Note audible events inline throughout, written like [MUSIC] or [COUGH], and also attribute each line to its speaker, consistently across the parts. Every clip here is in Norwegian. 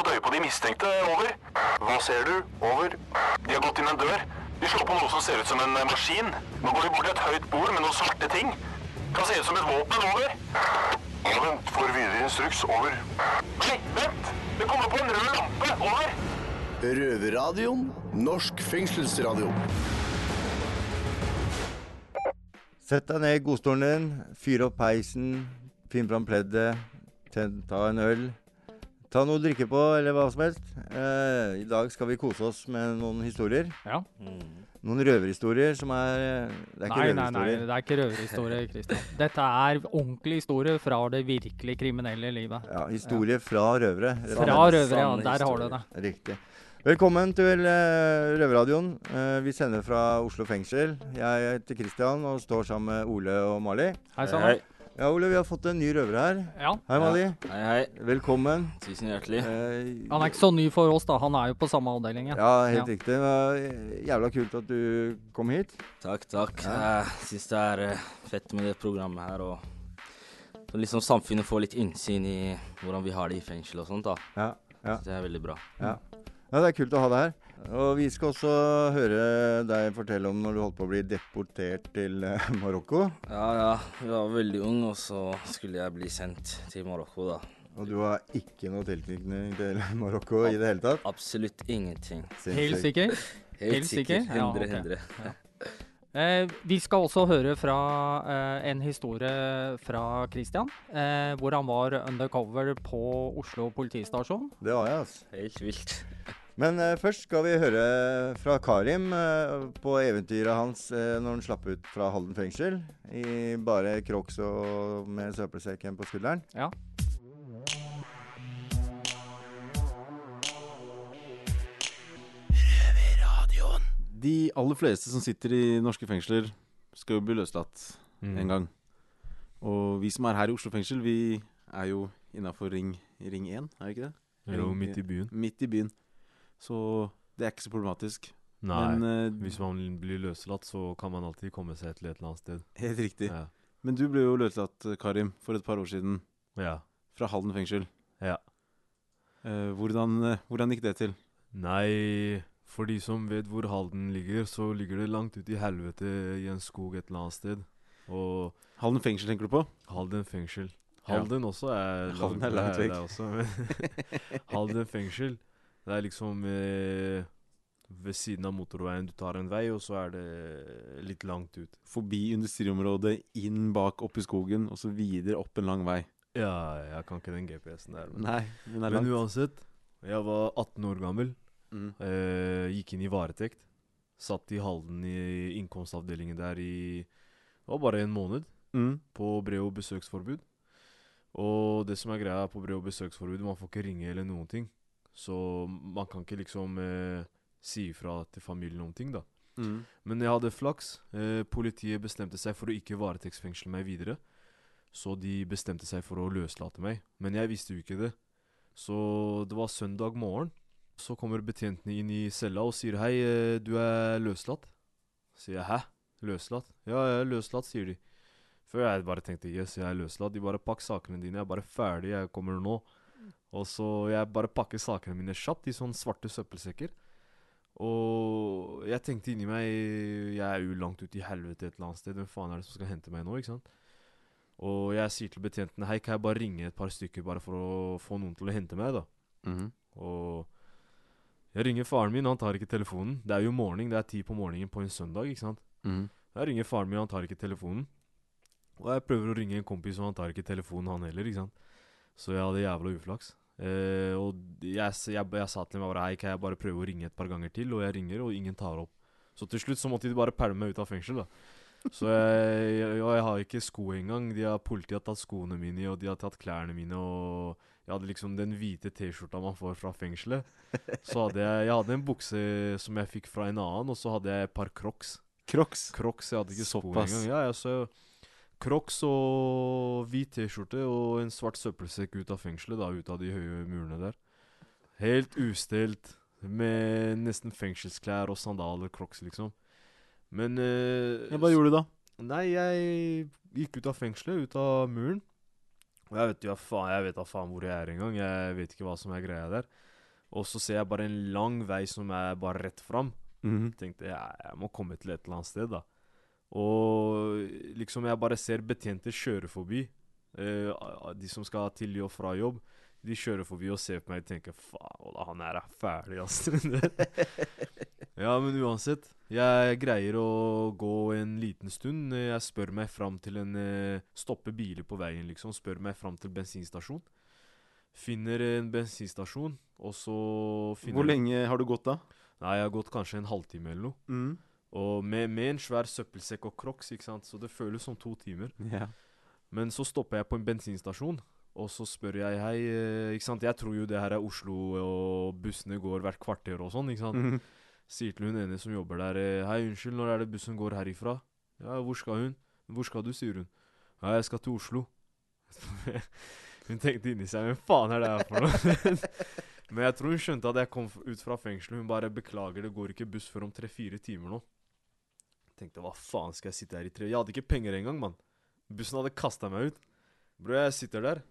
Speaker 1: fått øye på de mistenkte. Over. Hva ser du? Over. De har gått inn en dør. De slår på noe som ser ut som en maskin. Nå går de bort til et høyt bord med noen svarte ting. Kan se ut som et våpen. Over. Ja, vent. Får videre instruks. Over. Nei, vent! Det kommer på en rød lampe. Over.
Speaker 2: Røverradioen. Norsk fengselsradio.
Speaker 3: Sett deg ned i godstolen din, fyr opp peisen, finn fram pleddet, ta en øl. Ta noe å drikke på, eller hva som helst. Eh, I dag skal vi kose oss med noen historier.
Speaker 4: Ja.
Speaker 3: Noen røverhistorier som er Det er ikke
Speaker 4: Nei, nei, nei, det er ikke røverhistorie, Kristian. [LAUGHS] Dette er ordentlig historie fra det virkelig kriminelle livet.
Speaker 3: Ja, historie fra røvere.
Speaker 4: Fra røvere, ja. Der har du det.
Speaker 3: Riktig. Velkommen til uh, Røverradioen. Eh, vi sender fra Oslo fengsel. Jeg heter Kristian og står sammen med Ole og Mali.
Speaker 4: Hei sann.
Speaker 3: Ja, Ole, vi har fått en ny røver her.
Speaker 4: Ja.
Speaker 3: Hei, Mali.
Speaker 5: hei, hei.
Speaker 3: Velkommen.
Speaker 5: Tusen hjertelig.
Speaker 3: Eh,
Speaker 4: Han er ikke så ny for oss, da. Han er jo på samme avdeling. Ja.
Speaker 3: Helt
Speaker 4: Ja.
Speaker 3: riktig. Det var eh, jævla kult at du kom hit.
Speaker 5: Takk, takk.
Speaker 3: Ja.
Speaker 5: Jeg syns det er eh, fett med det programmet her. Og liksom samfunnet får litt innsyn i hvordan vi har det i fengsel og sånt. da.
Speaker 3: Ja, ja.
Speaker 5: Så det er veldig bra.
Speaker 3: ja. ja, det er kult å ha deg her. Og vi skal også høre deg fortelle om når du holdt på å bli deportert til eh, [LAUGHS] Marokko.
Speaker 5: Ja, ja. Jeg var veldig ung, og så skulle jeg bli sendt til Marokko, da.
Speaker 3: Og du har ikke noe tilknytning til [LAUGHS] Marokko i det hele tatt?
Speaker 5: Absolutt ingenting.
Speaker 4: Helt sikker? [LAUGHS]
Speaker 5: Helt,
Speaker 4: sikker?
Speaker 5: sikker.
Speaker 4: Ja,
Speaker 5: 100,
Speaker 4: Ja,
Speaker 5: okay. Ja.
Speaker 4: Eh, vi skal også høre fra eh, en historie fra Christian, eh, hvor han var undercover på Oslo politistasjon.
Speaker 3: Det var jeg, altså.
Speaker 5: Helt vilt.
Speaker 3: Men uh, først skal vi høre fra Karim uh, på eventyret hans uh, når han slapp ut fra Halden fengsel. I bare crocs og med søppelsekken på skulderen.
Speaker 4: Ja.
Speaker 6: De aller fleste som sitter i norske fengsler, skal jo bli løslatt en gang. Og vi som er her i Oslo fengsel, vi er jo innafor ring, ring 1, er vi ikke det?
Speaker 7: Jo, midt i byen.
Speaker 6: Midt i byen. Så det er ikke så problematisk.
Speaker 7: Nei,
Speaker 6: Men uh,
Speaker 7: hvis man blir løslatt, så kan man alltid komme seg til et eller annet sted.
Speaker 6: Helt riktig.
Speaker 7: Ja.
Speaker 6: Men du ble jo løslatt, Karim, for et par år siden.
Speaker 7: ja.
Speaker 6: Fra Halden fengsel.
Speaker 7: Ja.
Speaker 6: Uh, hvordan, uh, hvordan gikk det til?
Speaker 7: Nei, for de som vet hvor Halden ligger, så ligger det langt ute i helvete i en skog et eller annet sted. Og
Speaker 6: Halden fengsel, tenker du på?
Speaker 7: Halden fengsel.
Speaker 6: Ja.
Speaker 7: Halden også er
Speaker 6: Halden er langt vekk. [LAUGHS]
Speaker 7: Halden fengsel, det er liksom eh, ved siden av motorveien. Du tar en vei, og så er det litt langt ut.
Speaker 6: Forbi industriområdet, inn bak, opp i skogen, og så videre opp en lang vei.
Speaker 7: Ja, jeg kan ikke den GPS-en der. Men,
Speaker 6: Nei, den er
Speaker 7: men
Speaker 6: langt.
Speaker 7: uansett, jeg var 18 år gammel.
Speaker 6: Mm.
Speaker 7: Eh, gikk inn i varetekt. Satt i Halden i innkomstavdelingen der i Det var bare en måned.
Speaker 6: Mm.
Speaker 7: På brev- og besøksforbud. Og det som er greia på brev- og besøksforbud, man får ikke ringe eller noen ting. Så man kan ikke liksom eh, si ifra til familien om ting, da.
Speaker 6: Mm.
Speaker 7: Men jeg hadde flaks. Eh, politiet bestemte seg for å ikke varetektsfengsle meg videre. Så de bestemte seg for å løslate meg. Men jeg visste jo ikke det. Så det var søndag morgen. Så kommer betjentene inn i cella og sier hei, eh, du er løslatt. Sier jeg hæ? Løslatt? Ja, jeg er løslatt, sier de. Før jeg bare tenkte yes, jeg er løslatt. De bare pakk sakene dine, jeg er bare ferdig, jeg kommer nå. Og så jeg bare pakker sakene mine kjapt i sånne svarte søppelsekker. Og jeg tenkte inni meg Jeg er jo langt ute i helvete et eller annet sted. Hvem faen er det som skal hente meg nå? ikke sant? Og jeg sier til betjentene Hei, kan jeg bare ringe et par stykker bare for å få noen til å hente meg, da?
Speaker 6: Mhm.
Speaker 7: Og jeg ringer faren min, han tar ikke telefonen. Det er jo morgen, det er ti på morgenen på en søndag, ikke sant?
Speaker 6: Mhm.
Speaker 7: Jeg ringer faren min, han tar ikke telefonen. Og jeg prøver å ringe en kompis, og han tar ikke telefonen, han heller, ikke sant? Så jeg hadde jævla uflaks. Eh, og jeg, jeg, jeg, sa til dem bare Hei, kan jeg bare prøve å ringe et par ganger til? Og jeg ringer, og ingen tar opp. Så til slutt så måtte de bare pælme meg ut av fengsel, da. Så jeg, jeg, jeg har ikke sko engang. De har, politiet har tatt skoene mine, og de har tatt klærne mine, og jeg hadde liksom den hvite T-skjorta man får fra fengselet. Så hadde jeg, jeg hadde en bukse som jeg fikk fra en annen, og så hadde jeg et par crocs.
Speaker 6: Crocs.
Speaker 7: Crocs, jeg hadde ikke
Speaker 6: Såpass.
Speaker 7: engang. Ja, ja, så Crocs og hvit T-skjorte og en svart søppelsekk ut av fengselet, da, ut av de høye murene der. Helt ustelt, med nesten fengselsklær og sandaler, Crocs, liksom. Men eh,
Speaker 6: hva gjorde du da?
Speaker 7: Nei, jeg gikk ut av fengselet, ut av muren. Og jeg vet jo faen, jeg vet da faen hvor jeg er engang. Jeg vet ikke hva som er greia der. Og så ser jeg bare en lang vei som er bare rett fram.
Speaker 6: Mhm.
Speaker 7: Tenkte jeg, jeg må komme til et eller annet sted, da. Og liksom jeg bare ser betjenter kjøre forbi. Eh, de som skal til og fra jobb. De kjører forbi og ser på meg og tenker faen, han her er ferdig, ass. [LAUGHS] ja, men uansett. Jeg greier å gå en liten stund. Jeg spør meg fram til en eh, Stopper biler på veien, liksom. Spør meg fram til bensinstasjon. Finner en bensinstasjon, og så finner
Speaker 6: Hvor lenge har du gått da?
Speaker 7: Nei, jeg har gått kanskje en halvtime eller noe.
Speaker 6: Mhm.
Speaker 7: Og med, med en svær søppelsekk og crocs, ikke sant. Så det føles som to timer.
Speaker 6: Yeah.
Speaker 7: Men så stopper jeg på en bensinstasjon, og så spør jeg hei eh, Ikke sant, jeg tror jo det her er Oslo, og bussene går hvert kvarter og sånn, ikke sant.
Speaker 6: Mhm.
Speaker 7: Sier til hun ene som jobber der eh, hei, unnskyld, når er det bussen går herifra? Ja, hvor skal hun? Hvor skal du, sier hun. Ja, jeg skal til Oslo. [LAUGHS] hun tenkte inni seg, hvem faen er det her for noe? [LAUGHS] Men jeg tror hun skjønte at jeg kom ut fra fengselet. Hun bare beklager, det går ikke buss før om tre-fire timer nå. Tenkte hva faen skal jeg sitte her i tre Jeg hadde ikke penger engang, mann. Bussen hadde kasta meg ut. Bro, jeg sitter der.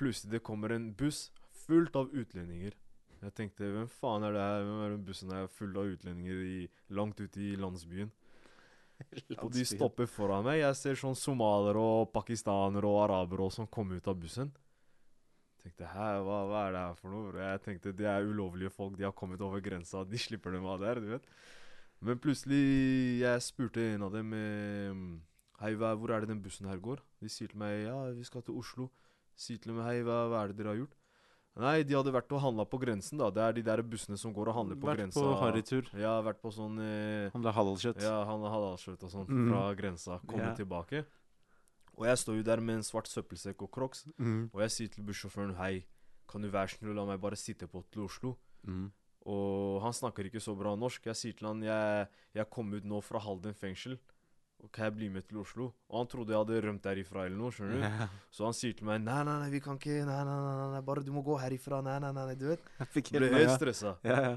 Speaker 7: Plutselig det kommer en buss fullt av utlendinger. Jeg tenkte hvem faen er det her? Hvem er den bussen her full av utlendinger i, langt ute i landsbyen? [LAUGHS] Og de stopper foran meg. Jeg ser sånn somaliere og pakistanere og arabere som kommer ut av bussen. Tenkte hæ, hva, hva er det her for noe? Jeg tenkte det er ulovlige folk, de har kommet over grensa, de slipper dem av der, du vet. Men plutselig, jeg spurte en av dem eh, Hei, hva, hvor er det den bussen her går? De sier til meg ja, vi skal til Oslo. Sier til dem hei, hva, hva er det dere har gjort? Nei, de hadde vært og handla på grensen, da. Det er de der bussene som går og handler på
Speaker 6: Vært
Speaker 7: grensa.
Speaker 6: på harrytur.
Speaker 7: Ja, vært på sånn eh,
Speaker 6: Handla halalkjøtt.
Speaker 7: ja, han halalkjøtt og sånn
Speaker 6: mm.
Speaker 7: fra grensa. Kommer
Speaker 6: yeah.
Speaker 7: tilbake. Og jeg står jo der med en svart søppelsekk og crocs,
Speaker 6: mm.
Speaker 7: og jeg sier til bussjåføren hei, kan du være snill og la meg bare sitte på til Oslo?
Speaker 6: Mhm.
Speaker 7: Og han snakker ikke så bra norsk. Jeg sier til han jeg, jeg kom ut nå fra Halden fengsel. Og kan jeg bli med til Oslo? Og han trodde jeg hadde rømt derifra eller noe. skjønner du?
Speaker 6: Ja.
Speaker 7: Så han sier til meg nei, nei, nei, vi kan ikke Nei, nei, nei, nei, bare du må gå herifra. Nei, nei, nei, du vet. [LAUGHS]
Speaker 6: Jeg fikk
Speaker 7: Ble
Speaker 6: helt med,
Speaker 7: stressa.
Speaker 6: ja. ja, ja.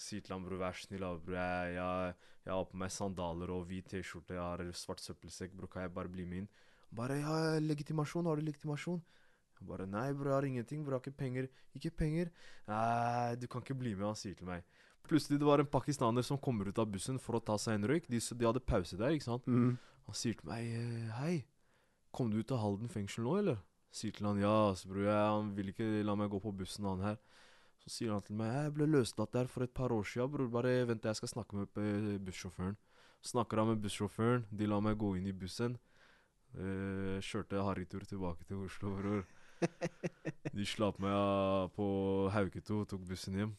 Speaker 7: Sier til han, bror, vær snill, bror. Jeg, jeg, jeg har på meg sandaler og hvit T-skjorte, jeg har svart søppelsekk, bror. Kan jeg bare bli med inn? Bare ja, legitimasjon. Har du legitimasjon? Jeg bare nei, bror, jeg har ingenting. Bror, jeg har ikke penger. Ikke penger? Nei, du kan ikke bli med, han sier til meg. Plutselig det var en pakistaner som kommer ut av bussen for å ta seg en røyk. De, de hadde pause der, ikke sant.
Speaker 6: Mm.
Speaker 7: Han sier til meg eh, hei, kom du ut av Halden fengsel nå, eller? Sier til han ja, så bror, jeg, han vil ikke la meg gå på bussen, han her. Så sier han til meg jeg ble løslatt der for et par år siden, bror. Bare vent, jeg skal snakke med eh, bussjåføren. Snakker han med bussjåføren, de lar meg gå inn i bussen. Eh, kjørte harrytur tilbake til Oslo, bror. De slapp meg av på Hauketo, tok bussen hjem.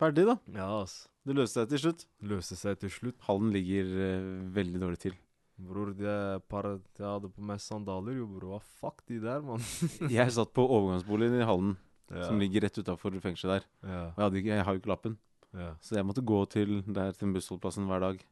Speaker 6: Ferdig, da.
Speaker 7: Ja, ass.
Speaker 6: Det løste seg til slutt.
Speaker 7: Løste seg til slutt.
Speaker 6: Hallen ligger eh, veldig dårlig til.
Speaker 7: Bror, de par, jeg hadde på meg sandaler, jo, bror. Hva fuck de der, mann? [LAUGHS]
Speaker 6: Jeg satt på overgangsboligen i Hallen,
Speaker 7: Ja.
Speaker 6: som ligger rett utafor fengselet der.
Speaker 7: Ja,
Speaker 6: Og jeg, hadde ikke, jeg har jo ikke lappen,
Speaker 7: ja.
Speaker 6: så jeg måtte gå til der til bussholdeplassen hver dag.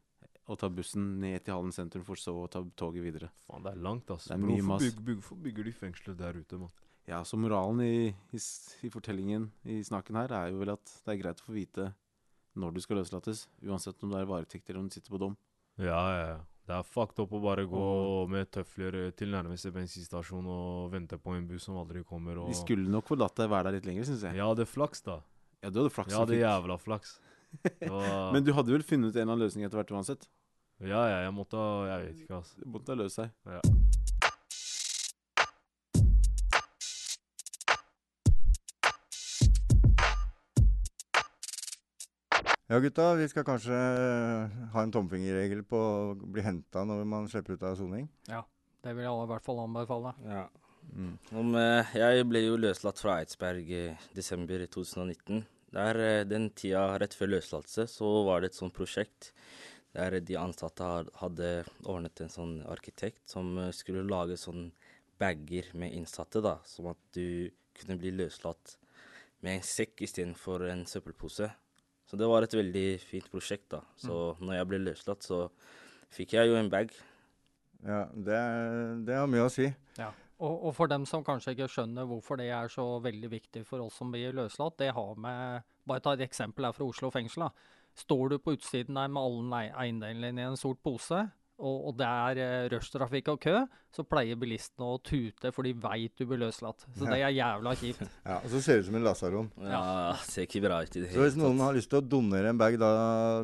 Speaker 6: Og ta bussen ned til Hallen sentrum, for så å ta toget videre.
Speaker 7: Faen, det er langt, ass.
Speaker 6: Det er mye
Speaker 7: hvorfor
Speaker 6: mas.
Speaker 7: bygger, bygg, hvorfor bygger de fengsler der ute, mann?
Speaker 6: Ja, så moralen i, i, i fortellingen i snakken her er jo vel at det er greit å få vite når du skal løslates, uansett om det er varetekt eller om du sitter på dom.
Speaker 7: Ja, ja, ja. Det er fucked up å bare gå med tøfler eh, til nærmeste bensinstasjon og vente på en buss som aldri kommer. Og...
Speaker 6: De skulle nok få latt deg være der litt lenger, syns jeg.
Speaker 7: Jeg hadde flaks, da.
Speaker 6: Ja, du hadde flaks. Ja,
Speaker 7: det
Speaker 6: er
Speaker 7: jævla flaks. [LAUGHS] Det var...
Speaker 6: Men du hadde vel funnet en eller annen løsning etter hvert uansett?
Speaker 7: Ja, ja, jeg måtte ha Jeg vet ikke, altså.
Speaker 6: Du måtte ha løst seg.
Speaker 7: Ja.
Speaker 3: Ja, gutta, vi skal kanskje eh, ha en tomfingerregel på å bli henta når man slipper ut av soning. Ja.
Speaker 4: Det vil jeg i hvert fall anbefale.
Speaker 5: Ja.
Speaker 3: Mm.
Speaker 5: Om, eh, jeg ble jo løslatt fra Eidsberg i desember 2019. Der, eh, den tida rett før løslatelse så var det et sånt prosjekt der de ansatte hadde ordnet en sånn arkitekt som skulle lage sånn bager med innsatte, da, som at du kunne bli løslatt med en sekk istedenfor en søppelpose. Så det var et veldig fint prosjekt, da. Så når jeg ble løslatt, så fikk jeg jo en bag.
Speaker 3: Ja, det, det har mye å si.
Speaker 4: Og, og for dem som kanskje ikke skjønner hvorfor det er så veldig viktig for oss som blir løslatt, det har med Bare ta et eksempel her fra Oslo fengsel. da. Står du på utsiden der med alle eiendelene dine i en sort pose, og, og det er uh, rushtrafikk og kø, så pleier bilistene å tute, for de veit du blir løslatt. Så det er jævla kjipt. [LAUGHS]
Speaker 3: Ja, Og så ser det ut som en lasaron.
Speaker 5: Ja, ser ikke bra ut i det
Speaker 3: Så hvis noen har lyst til å donere en bag da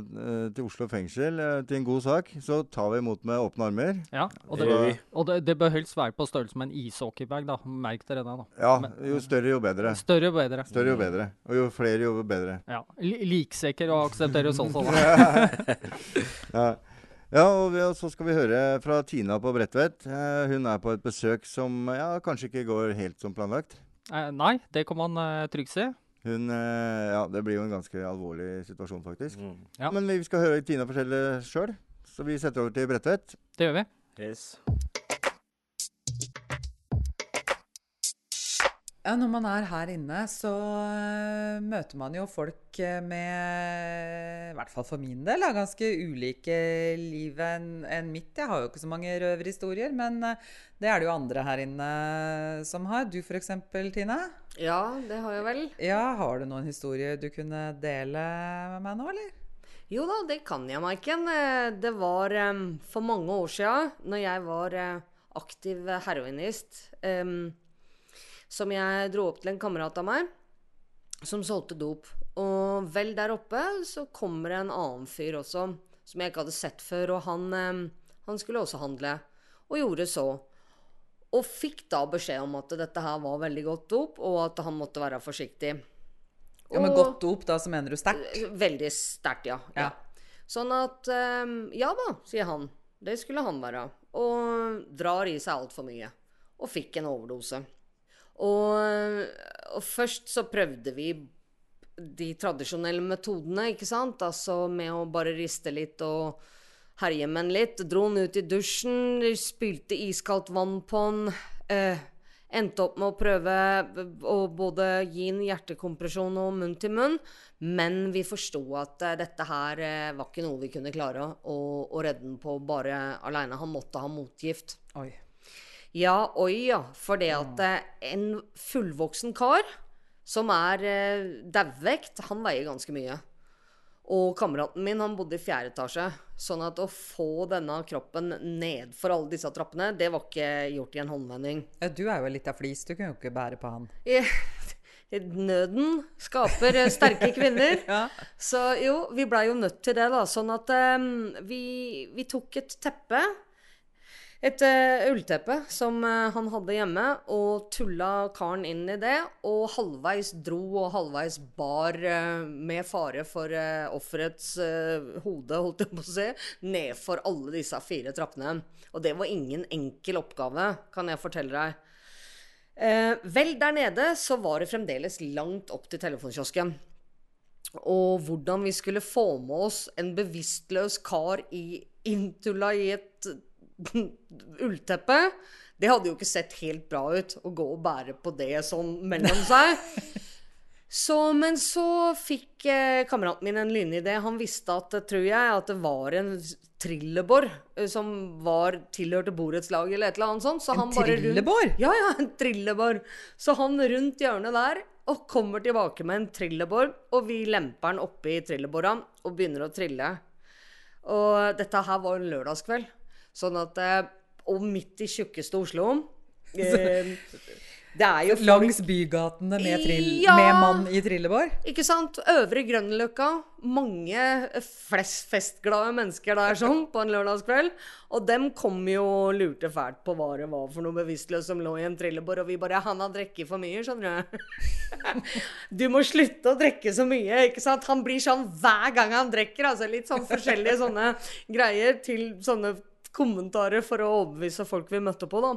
Speaker 3: eh, til Oslo fengsel eh, til en god sak, så tar vi imot med åpne armer.
Speaker 4: Ja, og det, og det, det bør helst være på størrelse med en ishockeybag, da. Merk dere det, da.
Speaker 3: Ja,
Speaker 4: Men-
Speaker 3: jo større, jo bedre.
Speaker 4: Større jo bedre.
Speaker 3: Større jo bedre. Og jo flere, jo bedre.
Speaker 4: Ja. Li- Liksekker og aksepteres også, da. [LAUGHS]
Speaker 3: Ja, [LAUGHS] ja og, vi, og så skal vi høre fra Tina på Bredtvet. Eh, hun er på et besøk som ja, kanskje ikke går helt som planlagt.
Speaker 4: Eh, nei, det kan man uh, trygt si.
Speaker 3: Hun eh, Ja, det blir jo en ganske alvorlig situasjon, faktisk.
Speaker 5: Mm.
Speaker 4: Ja.
Speaker 3: Men vi skal høre Tina fortelle sjøl, så vi setter over til Bredtvet.
Speaker 4: Det gjør vi.
Speaker 5: Yes.
Speaker 8: Ja, når man er her inne, så øh, møter man jo folk øh, med, i hvert fall for min del, ganske ulike liv enn mitt. Jeg har jo ikke så mange røverhistorier, men øh, det er det jo andre her inne som har. Du f.eks., Tine?
Speaker 9: Ja, det har jeg vel.
Speaker 8: Ja, Har du noen historier du kunne dele med meg nå, eller?
Speaker 9: Jo da, det kan jeg, Maiken. Eh, Det var for mange år siden, når jeg var eh, aktiv heroinist, som jeg dro opp til en kamerat av meg som solgte dop. Og vel der oppe så kommer det en annen fyr også, som jeg ikke hadde sett før, og han, han skulle også handle, og gjorde så. Og fikk da beskjed om at dette her var veldig godt dop, og at han måtte være forsiktig.
Speaker 8: Ja, Med godt dop, da, så mener du sterkt?
Speaker 9: Veldig sterkt, ja.
Speaker 8: Ja.
Speaker 9: Sånn at Ja da, sier han. Det skulle han være. Og drar i seg altfor mye. Og fikk en overdose. Og, og først så prøvde vi de tradisjonelle metodene, ikke sant? Altså med å bare riste litt og herje med den litt. Dro den ut i dusjen, spylte iskaldt vann på den. Eh, endte opp med å prøve å både gi en hjertekompresjon og munn til munn. Men vi forsto at eh, dette her eh, var ikke noe vi kunne klare å, å redde den på bare aleine. Han måtte ha motgift.
Speaker 8: Oi.
Speaker 9: Ja, oi ja. For det at eh, en fullvoksen kar som er eh, dauvvekt, han veier ganske mye. Og kameraten min han bodde i fjerde etasje. Sånn at å få denne kroppen nedfor alle disse trappene, det var ikke gjort i en håndvending.
Speaker 8: Ja, du er jo litt av flis, du kunne jo ikke bære på han. [LAUGHS]
Speaker 9: Nøden skaper eh, sterke kvinner. [LAUGHS]
Speaker 8: Ja.
Speaker 9: Så jo, vi blei jo nødt til det, da. Sånn at um, vi, vi tok et teppe. Et uh, ullteppe som uh, han hadde hjemme, og tulla karen inn i det. Og halvveis dro og halvveis bar, uh, med fare for uh, offerets hode, holdt jeg på å si, nedfor alle disse fire trappene. Og det var ingen enkel oppgave, kan jeg fortelle deg. Vel, der nede så var det fremdeles langt opp til telefonkiosken. Og hvordan vi skulle få med oss en bevisstløs kar i Intula i et ullteppe, det hadde jo ikke sett helt bra ut å gå og bære på det sånn mellom seg. [LAUGHS] Så, men så fikk eh, kameraten min en lynidé. Han visste at, tror jeg, at det var en trillebår eh, som var tilhørte borettslaget eller et eller annet sånt. Så
Speaker 8: En
Speaker 9: han bare rundt- Ja, ja, en trillebår. Så han rundt hjørnet der og kommer tilbake med en trillebår, og vi lemper den oppi trillebåra og begynner å trille. Og dette her var en lørdagskveld. Sånn at eh, Og midt i tjukkeste Oslo [LAUGHS] eh, Det er jo folk
Speaker 8: Langs bygatene med, trill,
Speaker 9: Ja.
Speaker 8: med mann i trillebår?
Speaker 9: Ikke sant? Øvre Grønløkka. Mange flest festglade mennesker der sånn på en lørdagskveld. Og dem kom jo og lurte fælt på hva det var for noe bevisstløst som lå i en trillebår. Og vi bare 'Han har drukket for mye', skjønner du. [LAUGHS] du må slutte å drikke så mye, ikke sant? Han blir sånn hver gang han drikker. Altså litt sånn forskjellige sånne greier til sånne kommentarer for å overbevise folk vi møtte på, da.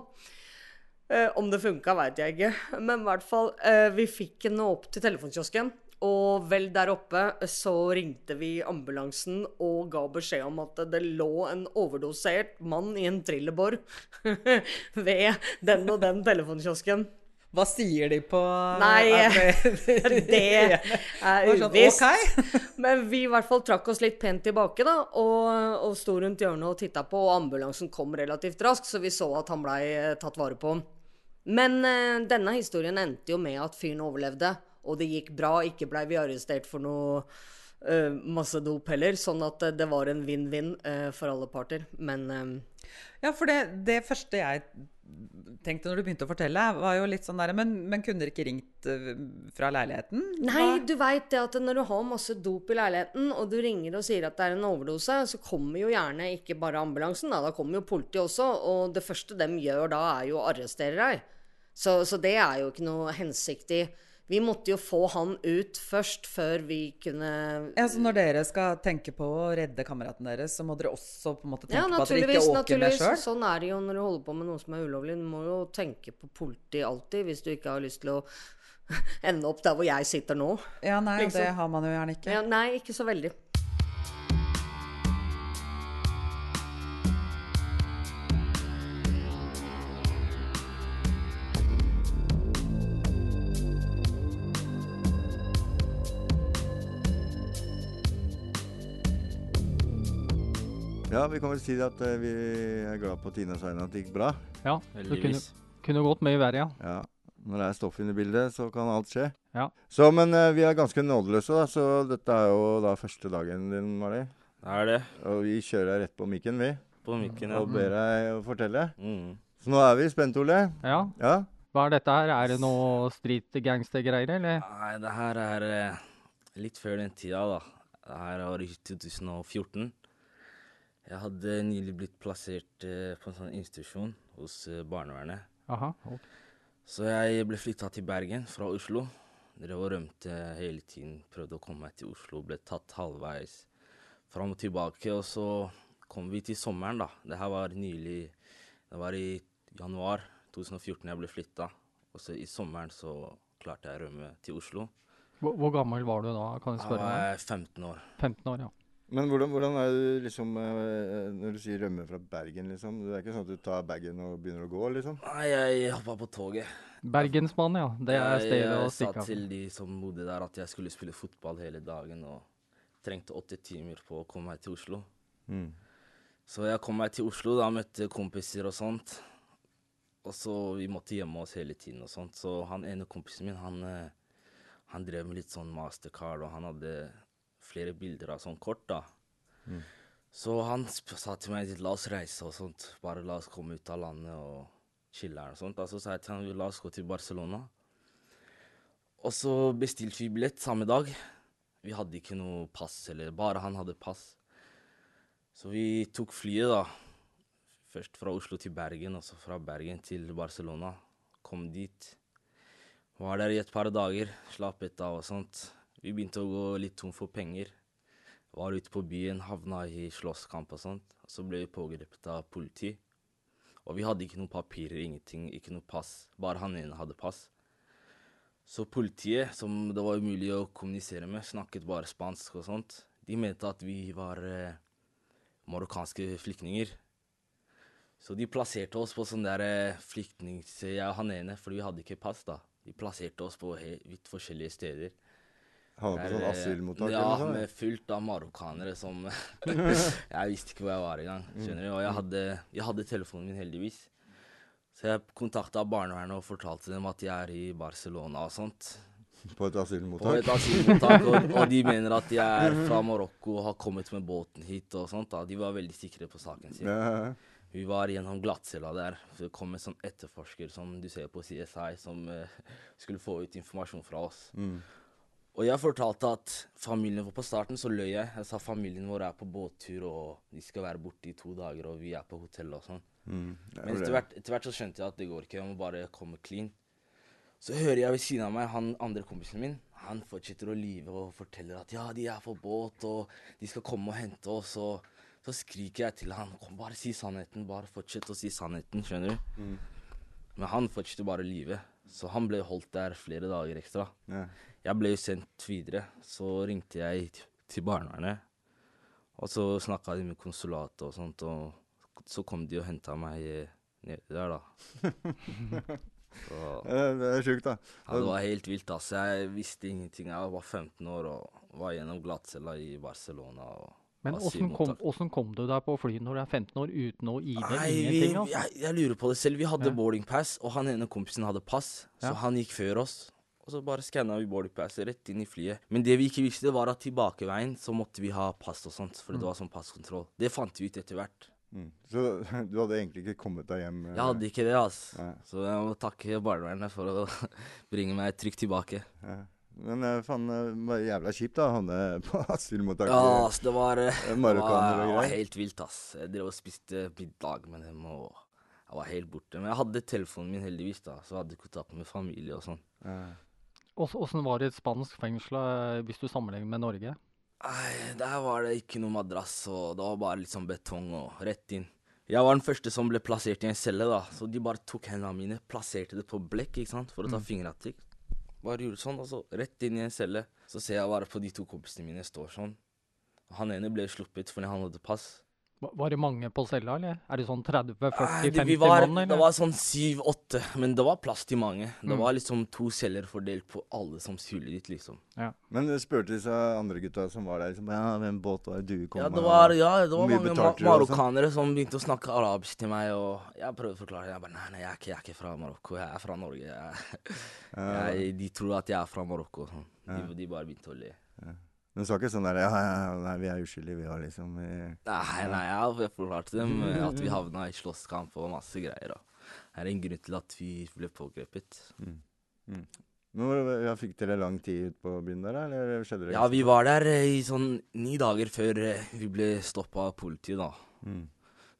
Speaker 9: Eh, om det funka, veit jeg ikke. Men i hvert fall, eh, vi fikk henne opp til telefonkiosken. Og vel der oppe så ringte vi ambulansen og ga beskjed om at det lå en overdosert mann i en trillebår [LAUGHS] ved den og den telefonkiosken.
Speaker 8: Hva sier de på
Speaker 9: Nei, [LAUGHS] det er [LAUGHS]
Speaker 8: sånn,
Speaker 9: uvisst.
Speaker 8: ok. [LAUGHS]
Speaker 9: Men vi i hvert fall trakk oss litt pent tilbake, da, og, og sto rundt hjørnet og titta på, og ambulansen kom relativt raskt, så vi så at han blei eh, tatt vare på. Men eh, denne historien endte jo med at fyren overlevde, og det gikk bra. Ikke blei vi arrestert for noe Uh, masse dop heller. Sånn at det var en vinn-vinn uh, for alle parter. Men eh,
Speaker 8: Ja, for det, det første jeg tenkte når du begynte å fortelle, var jo litt sånn der Men, men kunne dere ikke ringt eh, fra leiligheten?
Speaker 9: Nei,
Speaker 8: Hva-
Speaker 9: du veit det at når du har masse dop i leiligheten, og du ringer og sier at det er en overdose, så kommer jo gjerne ikke bare ambulansen, da, da kommer jo politiet også. Og det første de gjør da, er jo å arrestere deg. Så, så det er jo ikke noe hensiktig. Vi måtte jo få han ut først, før vi kunne
Speaker 8: Ja, så Når dere skal tenke på å redde kameraten deres, så må dere også på en måte tenke
Speaker 9: Ja,
Speaker 8: på at dere ikke åker med sjøl?
Speaker 9: Sånn er det jo når du holder på med noe som er ulovlig. Du må jo tenke på politi alltid, hvis du ikke har lyst til å [LAUGHS] ende opp der hvor jeg sitter nå.
Speaker 8: Ja, nei,
Speaker 9: Liksom.
Speaker 8: det har man jo gjerne ikke.
Speaker 9: Ja, nei, ikke så veldig.
Speaker 3: Ja, vi kan vel si at uh, vi er glad på Tina Svein at det gikk bra.
Speaker 4: Ja, det kunne, kunne gått mye verre, ja.
Speaker 3: Ja. Når det er stoff inne i bildet, så kan alt skje.
Speaker 4: Ja.
Speaker 3: Så, men uh, vi er ganske nådeløse, da, så dette er jo da første dagen din, Mari.
Speaker 5: Det er det.
Speaker 3: Og vi kjører deg rett på mikken, vi.
Speaker 5: På mikken, ja.
Speaker 3: Og ber deg å fortelle.
Speaker 5: Mm.
Speaker 3: Så nå er vi spent, Ole.
Speaker 4: ja.
Speaker 3: Ja.
Speaker 4: Hva er dette her? Er det noe street gangster-greier, eller?
Speaker 5: Nei, det her er eh, litt før den tida, da. Det her var i 2014. Jeg hadde nylig blitt plassert eh, på en sånn institusjon hos eh, barnevernet.
Speaker 4: Aha. ok.
Speaker 5: Så jeg ble flytta til Bergen fra Oslo. Drev og rømte hele tiden. Prøvde å komme meg til Oslo. Ble tatt halvveis fram og tilbake. Og så kom vi til sommeren, da. Det her var nylig Det var i januar 2014 jeg ble flytta. Og så i sommeren så klarte jeg å rømme til Oslo.
Speaker 4: Hvor, hvor gammel var du da, kan jeg
Speaker 5: spørre?
Speaker 4: spørre
Speaker 5: var
Speaker 4: meg?
Speaker 5: jeg 15 år.
Speaker 4: 15 år, ja.
Speaker 3: Men hvordan, hvordan er det liksom eh, Når du sier rømme fra Bergen, liksom? Det er ikke sånn at du tar bagen og begynner å gå, liksom?
Speaker 5: Nei, jeg hoppa på toget.
Speaker 4: Bergensmann, ja. Det er stedet å
Speaker 5: jeg sa
Speaker 4: stikke av.
Speaker 5: til de som bodde der at jeg skulle spille fotball hele dagen og trengte åtte timer på å komme meg til Oslo.
Speaker 3: Mm.
Speaker 5: Så jeg kom meg til Oslo, da møtte kompiser og sånt. Og så vi måtte gjemme oss hele tiden og sånt. Så han ene kompisen min, han, eh, han drev med litt sånn mastercard, og han hadde flere bilder av sånn kort, da.
Speaker 3: Mm.
Speaker 5: Så han sa til meg la oss reise og sånt. Bare la oss komme ut av landet og chille her og sånt. Og så sa jeg til han la oss gå til Barcelona. Og så bestilte vi billett samme dag. Vi hadde ikke noe pass, eller bare han hadde pass. Så vi tok flyet, da. Først fra Oslo til Bergen, og så fra Bergen til Barcelona. Kom dit. Var der i et par dager, slappet av og sånt. Vi begynte å gå litt tom for penger. Var ute på byen, havna i slåsskamp og sånt. Så ble vi pågrepet av politi. Og vi hadde ikke noen papirer, ingenting, ikke noe pass. Bare han ene hadde pass. Så politiet, som det var umulig å kommunisere med, snakket bare spansk og sånt. De mente at vi var eh, marokkanske flyktninger. Så de plasserte oss på sånn der flyktning... flyktnings... Jeg og han ene, fordi vi hadde ikke pass, da. De plasserte oss på vidt forskjellige steder.
Speaker 3: Havna på sånn
Speaker 5: eh,
Speaker 3: asylmottak
Speaker 5: Ja,
Speaker 3: eller noe
Speaker 5: med fullt av marokkanere som [LAUGHS] Jeg visste ikke hvor jeg var engang. Skjønner du? Og jeg hadde, jeg hadde telefonen min, heldigvis. Så jeg kontakta barnevernet og fortalte dem at jeg er i Barcelona og sånt.
Speaker 3: På et asylmottak?
Speaker 5: På et asylmottak. Og, [LAUGHS] og de mener at jeg er fra Marokko og har kommet med båten hit og sånt. da. De var veldig sikre på saken sin.
Speaker 3: Ja.
Speaker 5: Vi var gjennom glattcella der. Så det kom en sånn etterforsker som du ser på CSI, som uh, skulle få ut informasjon fra oss.
Speaker 3: Mm.
Speaker 5: Og jeg fortalte at familien vår På starten så løy jeg. Jeg sa familien vår er på båttur, og de skal være borte i to dager, og vi er på hotell og sånn.
Speaker 3: Mm.
Speaker 5: Men etter hvert, etter hvert så skjønte jeg at det går ikke. Jeg må bare komme clean. Så hører jeg ved siden av meg han andre kompisen min. Han fortsetter å lyve og forteller at ja, de er på båt, og de skal komme og hente oss. Og så skriker jeg til han kom, bare si sannheten. Bare fortsett å si sannheten, skjønner du.
Speaker 3: Mm.
Speaker 5: Men han fortsetter bare å lyve. Så han ble holdt der flere dager ekstra.
Speaker 3: Ja.
Speaker 5: Jeg ble jo sendt videre. Så ringte jeg til barnevernet. Og så snakka de med konsulatet og sånt, og så kom de og henta meg nedi der, da. [LAUGHS] Så,
Speaker 3: Det er sjukt, da.
Speaker 5: ja, det var helt vilt, altså. Jeg visste ingenting. Jeg var 15 år og var gjennom glattcella i Barcelona. og
Speaker 4: Men åssen kom, kom du deg på flyet når du er 15 år uten noe ID?
Speaker 5: Nei, vi,
Speaker 4: Ingenting, altså?
Speaker 5: jeg, jeg lurer på det selv. Vi hadde
Speaker 4: Ja.
Speaker 5: boarding pass, og han ene kompisen hadde pass. Så
Speaker 4: Ja.
Speaker 5: han gikk før oss. Og så bare skanna vi boardingpasset rett inn i flyet. Men det vi ikke visste, var at tilbakeveien så måtte vi ha pass og sånt. For det var sånn passkontroll. Det fant vi ut etter hvert.
Speaker 3: Mm. Så [LAUGHS] du hadde egentlig ikke kommet deg hjem? eh,
Speaker 5: Jeg hadde ikke det, altså.
Speaker 3: Ja.
Speaker 5: Så jeg må takke barnevernet for å [LAUGHS] bringe meg trygt tilbake.
Speaker 3: Ja. Men eh, faen, eh, det var jævla kjipt da, å havne [LAUGHS] på asylmottaket.
Speaker 5: Ja, ass, det var, eh, var,
Speaker 3: Marokkaner og
Speaker 5: det var helt vilt, ass. Jeg drev og spiste middag med dem, og jeg var helt borte. Men jeg hadde telefonen min heldigvis, da, så jeg hadde kontakt med familie og sånn.
Speaker 4: Åssen var det i et spansk fengsel eh, hvis du sammenligner med Norge?
Speaker 5: Nei, der var det ikke noe madrass, og det var bare litt sånn betong og rett inn. Jeg var den første som ble plassert i en celle, da, så de bare tok hendene mine, plasserte det på blekk, ikke sant, for å ta fingeravtrykk. Bare gjorde sånn, og rett inn i en celle. Så ser jeg bare på de to kompisene mine står sånn. Han ene ble sluppet fordi han hadde pass.
Speaker 4: Var, var det mange på cella, eller? Er det sånn 30, 40,
Speaker 5: Nei,
Speaker 4: 50
Speaker 5: det,
Speaker 4: mann,
Speaker 5: det var sånn syv-åtte, men det var plass til mange. Det
Speaker 4: Mm.
Speaker 5: var liksom to celler fordelt på alle som skulle dit, liksom.
Speaker 3: Men du spurte disse andre gutta som var der, liksom, ja, hvem båt var det du kom
Speaker 5: Ja,
Speaker 3: med?
Speaker 5: det var, ja, det var mange ma
Speaker 3: sånn?
Speaker 5: marokkanere som begynte å snakke arabisk til meg, og jeg prøvde å forklare. Jeg bare nei, nei, jeg er ikke, jeg er ikke fra Marokko, jeg er fra Norge. Jeg, [LAUGHS] jeg, de tror at jeg er fra Marokko. og Sånn. De, de bare begynte å le.
Speaker 3: Men du sa ikke sånn der ja, nei, vi er uskyldige, vi har liksom vi...
Speaker 5: Nei, nei, jeg forklarte dem eh, at vi havna i slåsskamp og masse greier. Og det er en grunn til at vi ble pågrepet.
Speaker 3: Mm. hvor- ja, Fikk dere lang tid ut på byen der, eller skjedde det?
Speaker 5: Ja, vi var der eh, i sånn ni dager før eh, vi ble stoppa av politiet, da.
Speaker 3: Mm.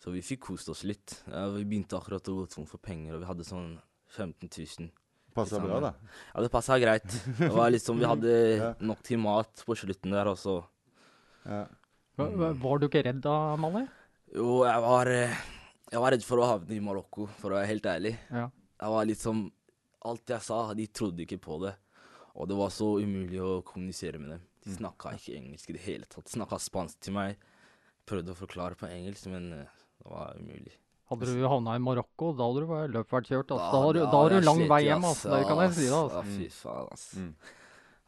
Speaker 5: Så vi fikk kost oss litt. Vi begynte akkurat å gå tom for penger, og vi hadde sånn 15 000.
Speaker 3: Passa bra, da.
Speaker 5: Ja, det passa greit. Det var liksom, Vi hadde [LAUGHS]
Speaker 3: Ja.
Speaker 5: nok til mat på slutten der, også.
Speaker 3: Ja.
Speaker 4: Var, du ikke redd da, Mali?
Speaker 5: Jo, jeg var, eh, jeg var redd for å havne i Marokko, for å være helt ærlig.
Speaker 4: Ja.
Speaker 5: Jeg var liksom Alt jeg sa, de trodde ikke på det. Og det var så umulig å kommunisere med dem. De snakka ikke engelsk i det hele tatt. Snakka spansk til meg. Prøvde å forklare på engelsk, men eh, det var umulig.
Speaker 4: Hadde du havna i Marokko, da hadde du vært kjørt. Altså.
Speaker 5: Da-
Speaker 4: Da, har du,
Speaker 5: da
Speaker 4: da har du lang vei hjem.
Speaker 5: ass.
Speaker 4: Altså. Det kan jeg si. da,
Speaker 5: Ja,
Speaker 4: Altså.
Speaker 5: fy faen, ass.
Speaker 3: Mm.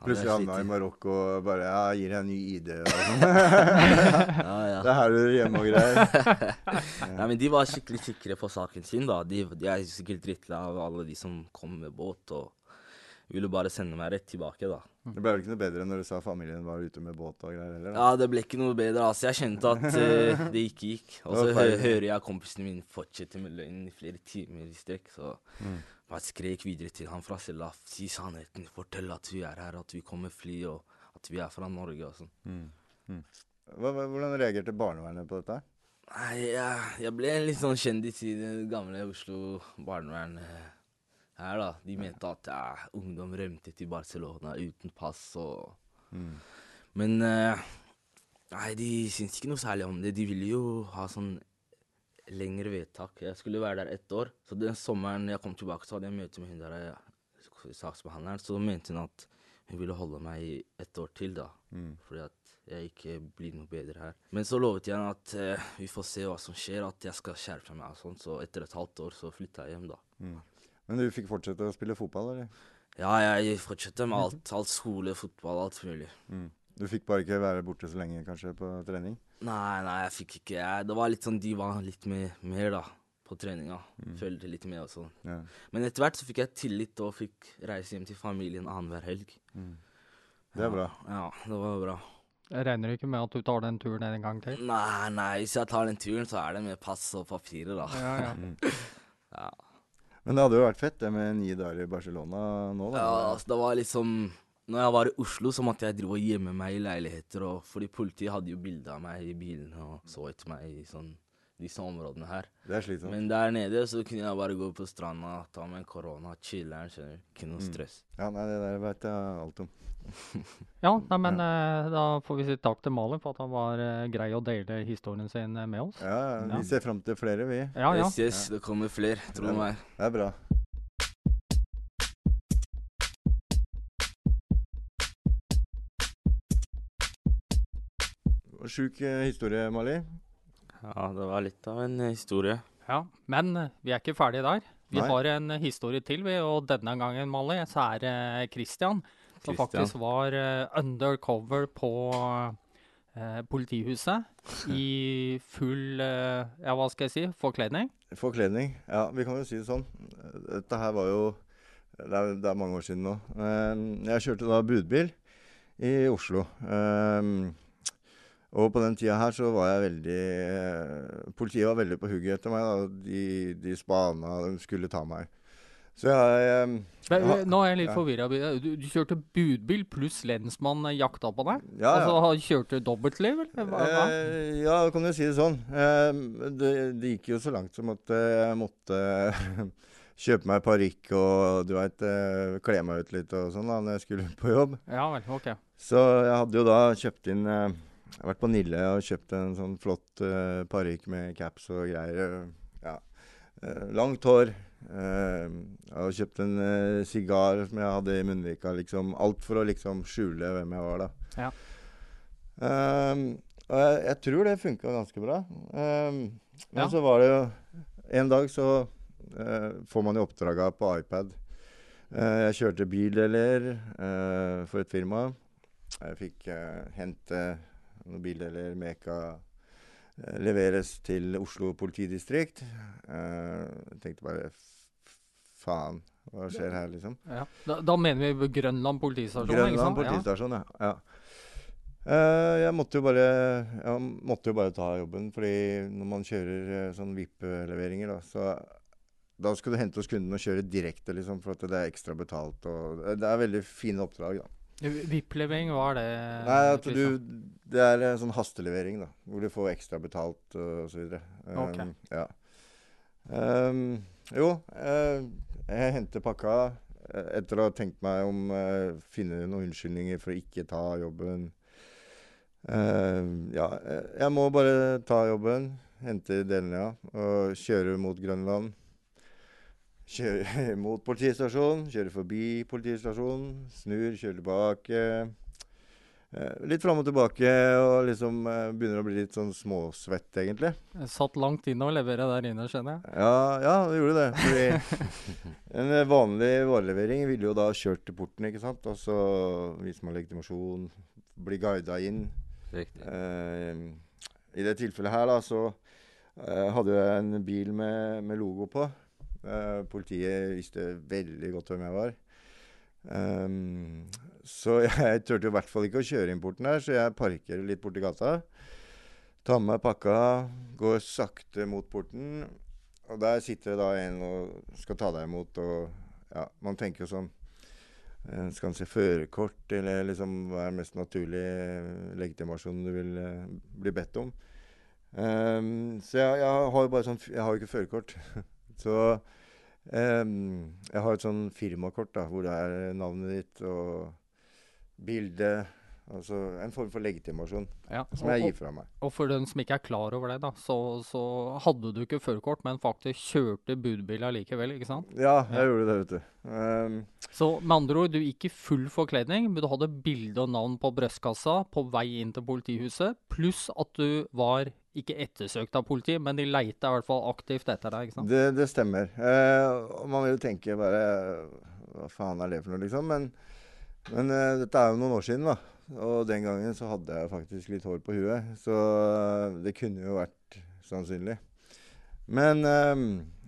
Speaker 3: Plutselig havna i. Marokko og bare ja, gir deg en ny ID og [LAUGHS] sånn.
Speaker 5: Ja, ja.
Speaker 3: Det er her du er hjemme og greier. [LAUGHS]
Speaker 5: Nei, men de var skikkelig sikre på saken sin, da. De, de er sikkert drittlei av alle de som kom med båt, og ville bare sende meg rett tilbake, da.
Speaker 3: Det ble vel ikke noe bedre når du sa familien var ute med båt og greier heller? da?
Speaker 5: Ja, det ble ikke noe bedre. altså. Jeg kjente at uh, [LAUGHS] det ikke gikk. Og så hø hører jeg kompisene mine fortsette med løgnen i flere timer i strekk. Så
Speaker 3: Mm.
Speaker 5: jeg skrek videre til han fra cella. Si sannheten. Fortell at vi er her, at vi kommer fly, og at vi er fra Norge og sånn.
Speaker 3: Mm. Mm. Hvordan reagerte barnevernet på dette?
Speaker 5: Nei, jeg, jeg ble litt sånn kjendis i det gamle Oslo barnevern eh, her, da. De mente at ja, ungdom rømte til Barcelona uten pass og
Speaker 3: Mm.
Speaker 5: Men uh, Nei, de syntes ikke noe særlig om det. De ville jo ha sånn lengre vedtak. Jeg skulle være der ett år. Så den sommeren jeg kom tilbake, så hadde jeg møte med hun der saksbehandleren. Så mente hun at hun ville holde meg i ett år til, da.
Speaker 3: Mm.
Speaker 5: Fordi at jeg ikke blir noe bedre her. Men så lovet jeg henne at eh, vi får se hva som skjer, at jeg skal skjerpe meg og sånn. Så etter et halvt år så flytta jeg hjem, da.
Speaker 3: Mm. Men du fikk fortsette å spille fotball, eller?
Speaker 5: Ja, jeg fortsatte med alt. Alt skole, fotball, alt mulig.
Speaker 3: Mm. Du fikk bare ikke være borte så lenge, kanskje, på trening?
Speaker 5: Nei, nei, jeg fikk ikke jeg, Det var litt sånn De var litt mer, mer, da, på treninga.
Speaker 3: Mm.
Speaker 5: Følte litt med og sånn.
Speaker 3: Ja.
Speaker 5: Men etter hvert så fikk jeg tillit og fikk reise hjem til familien annenhver helg.
Speaker 3: Mm. Det er bra.
Speaker 5: Ja, det var bra.
Speaker 4: Jeg regner ikke med at du tar den turen en gang til?
Speaker 5: Nei, nei, hvis jeg tar den turen, så er det med pass og papirer, da.
Speaker 4: Ja, ja. [LAUGHS]
Speaker 5: Ja.
Speaker 3: Men det hadde jo vært fett det med ni dager i Barcelona nå, da.
Speaker 5: Ja, altså, det var liksom Når jeg var i Oslo, så måtte jeg drive og gjemme meg i leiligheter, og fordi politiet hadde jo bilde av meg i bilen og så etter meg i sånn disse områdene her.
Speaker 3: Det er slitsomt.
Speaker 5: Men der nede så kunne jeg bare gå på stranda, ta med korona, chiller'n, skjønner du. Ikke noe
Speaker 3: Mm.
Speaker 5: stress.
Speaker 3: Ja, nei, det der veit jeg alt om. [LAUGHS]
Speaker 4: Ja, nei, men eh, da får vi si takk til Malin for at han var uh, grei å dele historien sin eh, med oss.
Speaker 3: Ja,
Speaker 4: Ja.
Speaker 3: vi ser fram til flere, vi.
Speaker 4: Ja, ja.
Speaker 5: Yes, yes, det kommer flere, tro
Speaker 3: Ja.
Speaker 5: meg.
Speaker 3: Det er bra. Sjuk historie, Mali.
Speaker 5: Ja, det var litt av en eh, historie.
Speaker 4: Ja, Men eh, vi er ikke ferdige der. Vi
Speaker 3: Nei.
Speaker 4: har en eh, historie til, vi, og denne gangen, Mali, så er det Christian. Som
Speaker 5: Christian.
Speaker 4: faktisk var undercover på eh, politihuset [LAUGHS] i full eh, Ja, hva skal jeg si? Forkledning.
Speaker 3: Forkledning. Ja, vi kan jo si det sånn. Dette her var jo det, er, det er mange år siden nå. Jeg kjørte da budbil i Oslo. Eh, og på den tida her så var jeg veldig eh, Politiet var veldig på hugget etter meg. da. De, de spana, de skulle ta meg. Så jeg jeg,
Speaker 4: Men, nå er jeg litt
Speaker 3: ja.
Speaker 4: forvirra. Du, du kjørte budbil pluss lensmann jakta på deg?
Speaker 3: Ja, ja.
Speaker 4: Altså kjørte dobbeltliv, eller? Hva, hva?
Speaker 3: Eh, ja, kan du si det sånn. Eh, det, det gikk jo så langt som at eh, jeg måtte [LAUGHS] kjøpe meg parykk og du veit eh, kle meg ut litt og sånn da når jeg skulle på jobb.
Speaker 4: Ja vel, ok.
Speaker 3: Så jeg hadde jo da kjøpt inn eh, Jeg har vært på Nille og kjøpt en sånn flott uh, parykk med caps og greier. Ja. Uh, langt hår. Uh, jeg har kjøpt en sigar som jeg hadde i munnvika. Liksom. Alt for å liksom skjule hvem jeg var, da.
Speaker 4: Ja.
Speaker 3: Og jeg, jeg tror det funka ganske bra. Men
Speaker 4: Ja.
Speaker 3: så var det jo En dag så eh, får man jo oppdraga på iPad. Eh, jeg kjørte bildeler eh, for et firma. Jeg fikk eh, hente noen bildeler Meka eh, leveres til Oslo politidistrikt. Eh, jeg tenkte bare faen, hva skjer her, liksom?
Speaker 4: Ja. Da, da mener vi Grønland politistasjon,
Speaker 3: Grønland politistasjon, ja. ja. Uh, jeg måtte bare Jeg måtte jo bare ta jobben, fordi når man kjører uh, sånn VIP-leveringer, da, så da skal du hente hos kunden og kjøre direkte, liksom, for at det er ekstra betalt. Og, det er veldig fine oppdrag, da.
Speaker 4: VIP-levering, hva er det?
Speaker 3: Nei, at du Det er en sånn hastelevering, da. Hvor du får ekstra betalt og så videre. Um. Ja. Um, jo, uh, jeg henter pakka eh, etter å ha tenkt meg om uh, Finne noen unnskyldninger for å ikke ta jobben. Uh, ja, jeg må bare ta jobben, hente delene, ja, og kjøre mot Grønland. Kjøre [LAUGHS] mot politistasjonen, kjører forbi politistasjonen, snur, kjører tilbake. Eh, litt fram og tilbake, og liksom eh, begynner å bli litt sånn småsvett, egentlig.
Speaker 4: Jeg Satt langt inne og levere der inne, skjønner jeg.
Speaker 3: Ja, ja, det gjorde det. Fordi [LAUGHS] en eh, vanlig varelevering ville jo da kjørt til porten, ikke sant. Og så viser man legitimasjon, blir guida inn.
Speaker 5: Riktig.
Speaker 3: Eh, I det tilfellet her, da, så eh, hadde jeg en bil med, med logo på. Eh, politiet visste veldig godt hvem jeg var. Um, så [LAUGHS] jeg turte i hvert fall ikke å kjøre inn porten der, så jeg parkerer litt borti gata. Tar med meg pakka, går sakte mot porten. Og der sitter det da en og skal ta deg imot, og ja, man tenker jo sånn eh, Skal han se førerkort, eller liksom hva er mest naturlig legitimasjonen legitimasjon du vil eh, bli bedt om? Um, så jeg, jeg har jo bare sånn Jeg har jo ikke førerkort. [LAUGHS] så um, jeg har et sånn firmakort da, hvor det er navnet ditt og bilde. Altså en form for legitimasjon
Speaker 4: Ja.
Speaker 3: som
Speaker 4: og-
Speaker 3: jeg gir fra meg.
Speaker 4: Og for den som ikke er klar over det, da, så, så hadde du ikke førerkort, men faktisk kjørte budbil allikevel, ikke sant?
Speaker 3: Ja, jeg
Speaker 4: Ja.
Speaker 3: gjorde det, vet du. Um,
Speaker 4: Så med andre ord, du gikk i full forkledning, men du hadde bilde og navn på brystkassa på vei inn til politihuset, pluss at du var ikke ettersøkt av politiet, men de leita i hvert fall aktivt etter deg, ikke sant?
Speaker 3: Det, det stemmer. Eh, man vil jo tenke bare Hva faen er det for noe, liksom? Men, men eh, dette er jo noen år siden, da. Og den gangen så hadde jeg faktisk litt hår på huet. Så eh, det kunne jo vært sannsynlig. Men eh,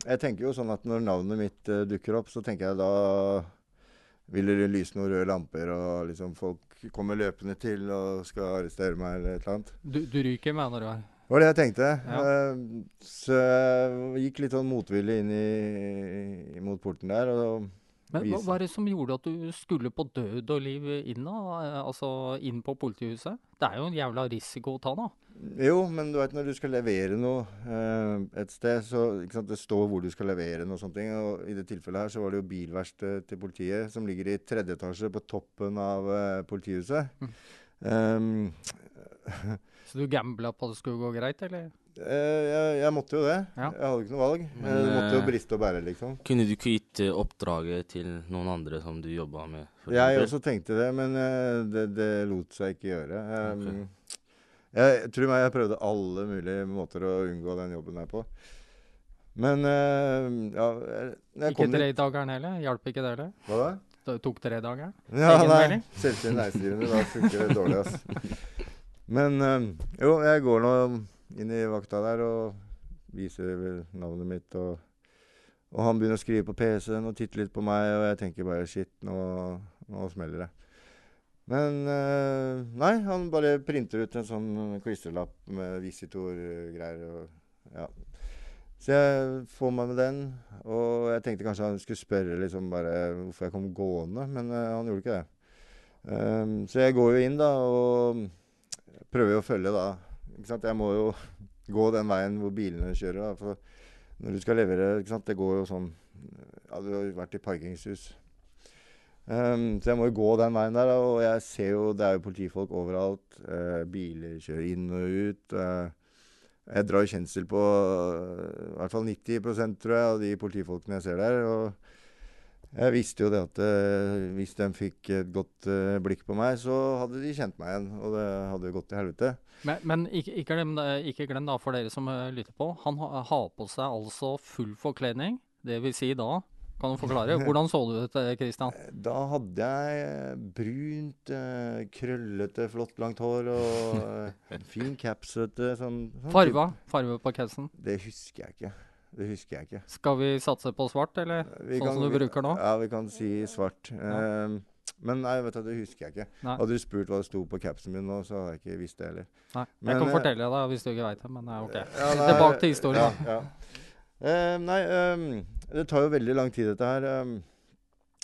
Speaker 3: jeg tenker jo sånn at når navnet mitt eh, dukker opp, så tenker jeg da vil det lyse noen røde lamper, og liksom folk kommer løpende til og skal arrestere meg eller et eller annet.
Speaker 4: Du, du ryker, mener du?
Speaker 3: Det var det jeg tenkte.
Speaker 4: Ja.
Speaker 3: Eh, så jeg gikk litt sånn motvillig inn i, mot porten der.
Speaker 4: Men hva var det som gjorde at du skulle på død og liv inn, da? Eh, Altså inn på politihuset? Det er jo en jævla risiko å ta, da.
Speaker 3: Jo, men du vet når du skal levere noe eh, et sted, så sant, det står hvor du skal levere noe og sånne ting. Og i det tilfellet her så var det jo bilverksted til politiet som ligger i tredje etasje på toppen av eh, politihuset.
Speaker 4: Mm.
Speaker 3: Um, [LAUGHS]
Speaker 4: Så du gambla på at det skulle gå greit, eller?
Speaker 3: eh, jeg, jeg måtte jo det.
Speaker 4: Ja.
Speaker 3: Jeg hadde ikke noe valg.
Speaker 5: Men,
Speaker 3: jeg måtte jo
Speaker 5: eh,
Speaker 3: briste og bære, liksom.
Speaker 5: Kunne du ikke gitt eh, oppdraget til noen andre som du jobba med? for
Speaker 3: Jeg også tenkte det, men eh, det, det lot seg ikke gjøre. Okay. jeg tror meg jeg prøvde alle mulige måter å unngå den jobben her på. Men eh, ja jeg- jeg
Speaker 4: Ikke tredageren heller? Hjalp ikke det heller?
Speaker 3: Hva da?
Speaker 4: Det tok tredageren?
Speaker 3: Ja,
Speaker 4: Egen
Speaker 3: nei. Selvstendig næringsdrivende. Da funker det dårlig, ass. [LAUGHS] Men eh, jo, jeg går nå inn i vakta der og viser vel navnet mitt og Og han begynner å skrive på PC-en og titte litt på meg, og jeg tenker bare shit, nå, nå smeller det. Men eh, nei, han bare printer ut en sånn klistrelapp med visitor-greier og ja. Så jeg får meg med den, og jeg tenkte kanskje han skulle spørre liksom bare hvorfor jeg kom gående, men eh, han gjorde ikke det. Um, så jeg går jo inn da og prøver å følge da. Jeg må jo [LAUGHS] gå den veien hvor bilene kjører. da, for når du skal levere, det går jo sånn Ja, du har vært i parkingshus. Um, så jeg må jo gå den veien der, og jeg ser jo det er jo politifolk overalt. Uh, biler kjører inn og ut. Uh, jeg drar kjensel på uh, i hvert fall 90% tror jeg, av de politifolkene jeg ser der. og jeg visste jo det at uh, hvis de fikk et godt uh, blikk på meg, så hadde de kjent meg igjen. Og det hadde jo gått til helvete.
Speaker 4: Men, men ikke, ikke, glem, ikke, glem, da, for dere som uh, lytter på, han har på seg altså full forkledning. Det vil si da Kan du forklare? [LAUGHS] Hvordan så du ut, Kristian?
Speaker 3: Da hadde jeg brunt, krøllete, flott, langt hår og en [LAUGHS] fin caps. Sånn, sånn
Speaker 4: Farva? Farve på capsen?
Speaker 3: Det husker jeg ikke. Det husker jeg ikke.
Speaker 4: Skal vi satse på svart, eller?
Speaker 3: Vi
Speaker 4: sånn
Speaker 3: kan,
Speaker 4: som du
Speaker 3: vi,
Speaker 4: bruker nå?
Speaker 3: Ja, vi kan si svart. Ja. Um, men nei, vet du, det husker jeg ikke. Nei. Hadde du spurt hva det sto på capsen min nå, så hadde jeg ikke visst det heller.
Speaker 4: Nei, men, Jeg kan uh, fortelle deg hvis du ikke veit det, men OK. Ja, nei, Tilbake til historien.
Speaker 3: Ja, ja. Uh, nei, um, det tar jo veldig lang tid, dette her. Um,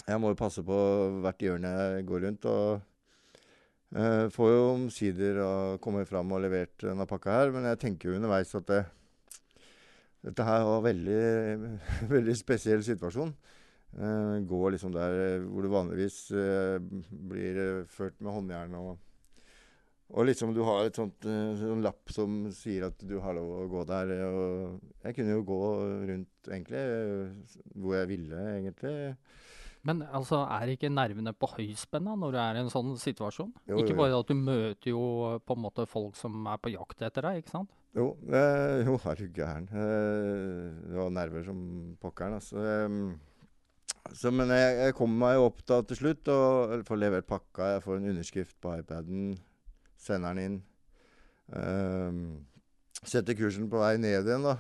Speaker 3: jeg må jo passe på hvert hjørne jeg går rundt. og uh, Får jo omsider kommet fram og levert denne pakka her, men jeg tenker jo underveis at det, dette her var en veldig, [LAUGHS] veldig spesiell situasjon. Uh, gå liksom der hvor du vanligvis uh, blir uh, ført med håndjern. Og, og liksom du har et sånt sånn lapp som sier at du har lov å gå der. Og jeg kunne jo gå rundt egentlig hvor jeg ville, egentlig.
Speaker 4: Men altså, er ikke nervene på høyspenna når du er i en sånn situasjon?
Speaker 3: Jo,
Speaker 4: ikke
Speaker 3: jo.
Speaker 4: bare at du møter jo på en måte folk som er på jakt etter deg, ikke sant?
Speaker 3: Jo, eh, jo er du gæren. Eh, det var nerver som pokkeren, altså. Eh, så, men jeg, jeg kommer meg jo opp da til slutt og får levert pakka. Jeg får en underskrift på iPaden. Sender den inn. setter kursen på vei ned igjen, da.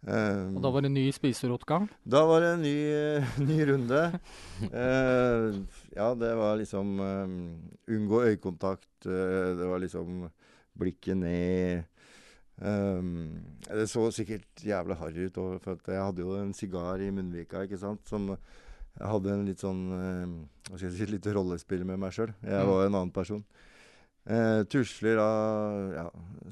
Speaker 4: Um, og da var det ny spiserotgang?
Speaker 3: Da var det en ny, [LAUGHS] ny runde. uh, ja, det var liksom um, Unngå øyekontakt. Uh, det var liksom blikket ned. Um, det så sikkert jævlig harry ut, for jeg hadde jo en sigar i munnvika, ikke sant, som jeg hadde en litt sånn uh, si, litt rollespill med meg sjøl. Jeg var en annen person. Uh, tusler da ja,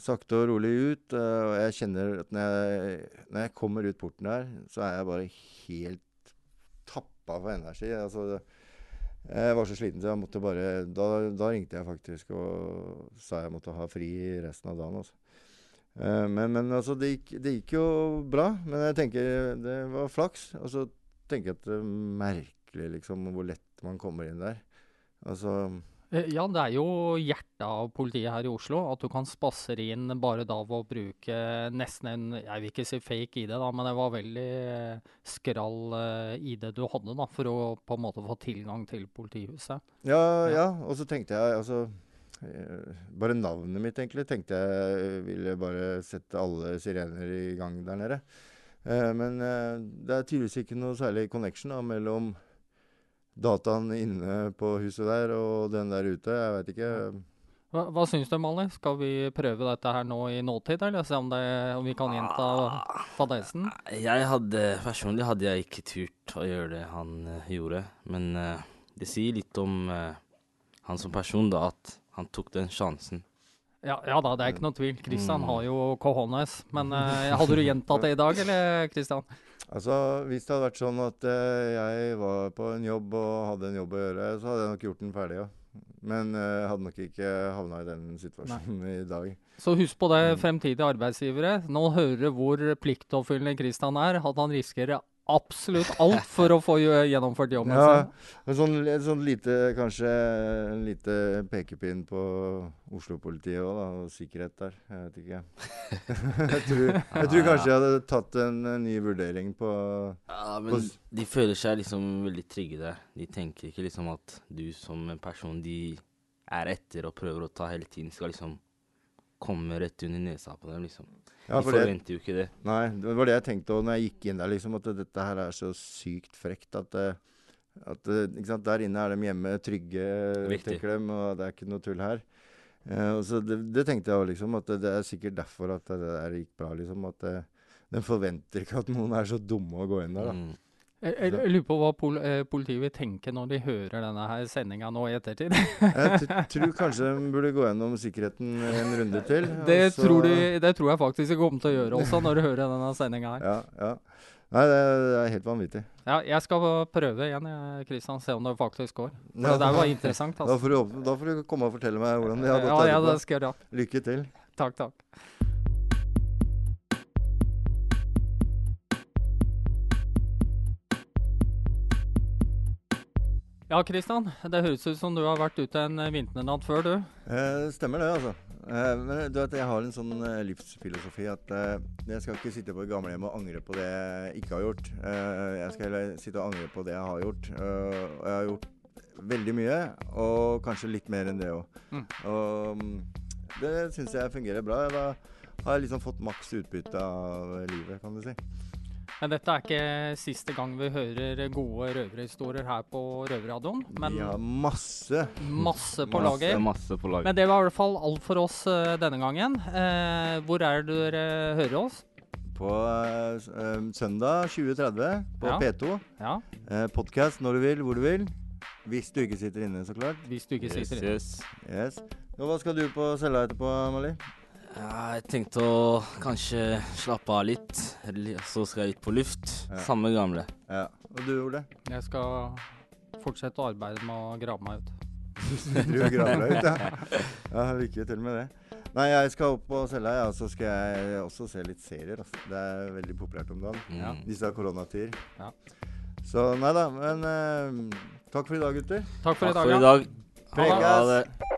Speaker 3: sakte og rolig ut. Uh, og jeg kjenner at når jeg, når jeg, kommer ut porten der, så er jeg bare helt tappa for energi. Altså, jeg var så sliten så jeg måtte bare da, da, ringte jeg faktisk og sa jeg måtte ha fri resten av dagen. Altså. Uh, men, men altså, det gikk, det gikk, jo bra. Men jeg tenker det var flaks. Og så tenker jeg at det er merkelig liksom hvor lett man kommer inn der. Altså
Speaker 4: ja, det er jo hjertet av politiet her i Oslo. At du kan spasere inn bare da ved å bruke nesten en Jeg vil ikke si fake ID, da, men det var veldig skrall ID du hadde da, for å på en måte få tilgang til politihuset.
Speaker 3: Ja, ja. Og så tenkte jeg altså bare navnet mitt, egentlig, tenkte jeg ville bare sette alle sirener i gang der nede. men det er tydeligvis ikke noe særlig connection da, mellom dataen inne på huset der og den der ute. Jeg veit ikke.
Speaker 4: Hva, hva syns du, Mali? Skal vi prøve dette her nå i nåtid, eller se om, det, om vi kan gjenta fadesen?
Speaker 5: Jeg hadde, Personlig hadde jeg ikke turt å gjøre det han uh, gjorde. Men uh, det sier litt om uh, han som person, da, at han tok den sjansen.
Speaker 4: Ja, ja da, det er ikke noe tvil. Kristian mm. har jo cojones. Men hadde du gjentatt det i dag, eller, Kristian?
Speaker 3: Altså, Hvis det hadde vært sånn at uh, jeg var på en jobb og hadde en jobb å gjøre, så hadde jeg nok gjort den ferdig, ja. Men jeg uh, hadde nok ikke havna i den situasjonen Nei. i dag.
Speaker 4: Så husk på det, fremtidige arbeidsgivere. Nå hører hvor pliktoppfyllende Kristian er. At han risikerer absolutt alt for å få gjennomført jobben
Speaker 3: ja, sin. Sånn, sånn lite, kanskje en lite pekepinn på Oslo-politiet òg, da. Og sikkerhet der. Jeg vet ikke. [LAUGHS] jeg, tror, jeg tror kanskje jeg hadde tatt en, en ny vurdering på
Speaker 5: Ja, men på, de føler seg liksom veldig trygge der. De tenker ikke liksom at du som en person de er etter og prøver å ta hele tiden, skal liksom komme rett under nesa på dem, liksom.
Speaker 3: Ja,
Speaker 5: De
Speaker 3: for det-
Speaker 5: forventer jo ikke det.
Speaker 3: Nei, det var det jeg tenkte òg når jeg gikk inn der, liksom, at dette her er så sykt frekt at, eh, at eh? Der inne er de hjemme trygge,
Speaker 5: Viktig.
Speaker 3: tenker de, og det er ikke noe tull her. Uh, så det, det tenkte jeg òg, liksom, at det, det er sikkert derfor at det der gikk bra, liksom. At det, de forventer ikke at noen er så dumme å gå inn der, da.
Speaker 5: Mm.
Speaker 4: Jeg, jeg, jeg lurer på hva pol eh, politiet vil tenke når de hører denne her sendinga nå i ettertid. [LAUGHS]
Speaker 3: Jeg [LAUGHS] tror kanskje de burde gå gjennom sikkerheten en runde til.
Speaker 4: Det tror, de, det tror jeg faktisk de kommer til å gjøre også, når de hører denne sendinga her.
Speaker 3: Ja, ja. Nei, det, det er helt vanvittig.
Speaker 4: Ja, jeg skal prøve igjen, Kristian, se om det faktisk går. For
Speaker 3: Ja,
Speaker 4: det var interessant.
Speaker 3: Da
Speaker 4: Altså.
Speaker 3: får, du, da får du komme og fortelle meg hvordan det har gått
Speaker 4: Ja, ja, det skal jeg gjøre.
Speaker 3: Lykke til.
Speaker 4: Takk, takk. Ja, Kristian. Det høres ut som du har vært ute en eh, vinternatt før, du.
Speaker 3: Eh, stemmer det, altså. Eh, men du vet, jeg har en sånn eh, livsfilosofi at eh, jeg skal ikke sitte på et gamlehjem og angre på det jeg ikke har gjort. Eh, jeg skal heller sitte og angre på det jeg har gjort. Og jeg har gjort veldig mye, og kanskje litt mer enn det òg.
Speaker 4: Mm.
Speaker 3: Og mm, det syns jeg fungerer bra. Da har jeg liksom fått maks utbytte av livet, kan du si.
Speaker 4: Men dette er ikke siste gang vi hører gode røverhistorier her på Røverradioen. Men
Speaker 3: Vi har masse.
Speaker 4: masse på lager.
Speaker 5: masse på lager.
Speaker 4: Men det var i hvert fall alt for oss uh, denne gangen. Uh, hvor er det dere hører oss?
Speaker 3: På uh, søndag 2030 på
Speaker 4: Ja.
Speaker 3: P2.
Speaker 4: Ja,
Speaker 3: Podkast når du vil, hvor du vil. Hvis du ikke sitter inne, så klart.
Speaker 4: hvis du ikke
Speaker 5: Yes,
Speaker 4: sitter inne.
Speaker 5: yes.
Speaker 3: Yes. Og hva skal du på cella etterpå, Mali?
Speaker 5: Jeg tenkte å kanskje slappe av litt, så skal jeg ut på luft.
Speaker 3: Ja.
Speaker 5: Samme gamle.
Speaker 3: Ja. Og du, Ole?
Speaker 4: Jeg skal fortsette å arbeide med å grave meg ut. [LAUGHS]
Speaker 3: Du graver deg ut, ja. ja. Lykke til med det. Nei, jeg skal opp på cella, ja, og så skal jeg også se litt serier. Altså. Det er veldig populært om dagen.
Speaker 5: Ja.
Speaker 3: Disse koronatider.
Speaker 4: Ja.
Speaker 3: Så nei da. Men uh, takk for i dag, gutter.
Speaker 4: Takk for i
Speaker 5: Takk
Speaker 4: dag.
Speaker 5: for i dag.
Speaker 3: Prekas.
Speaker 5: Ha det.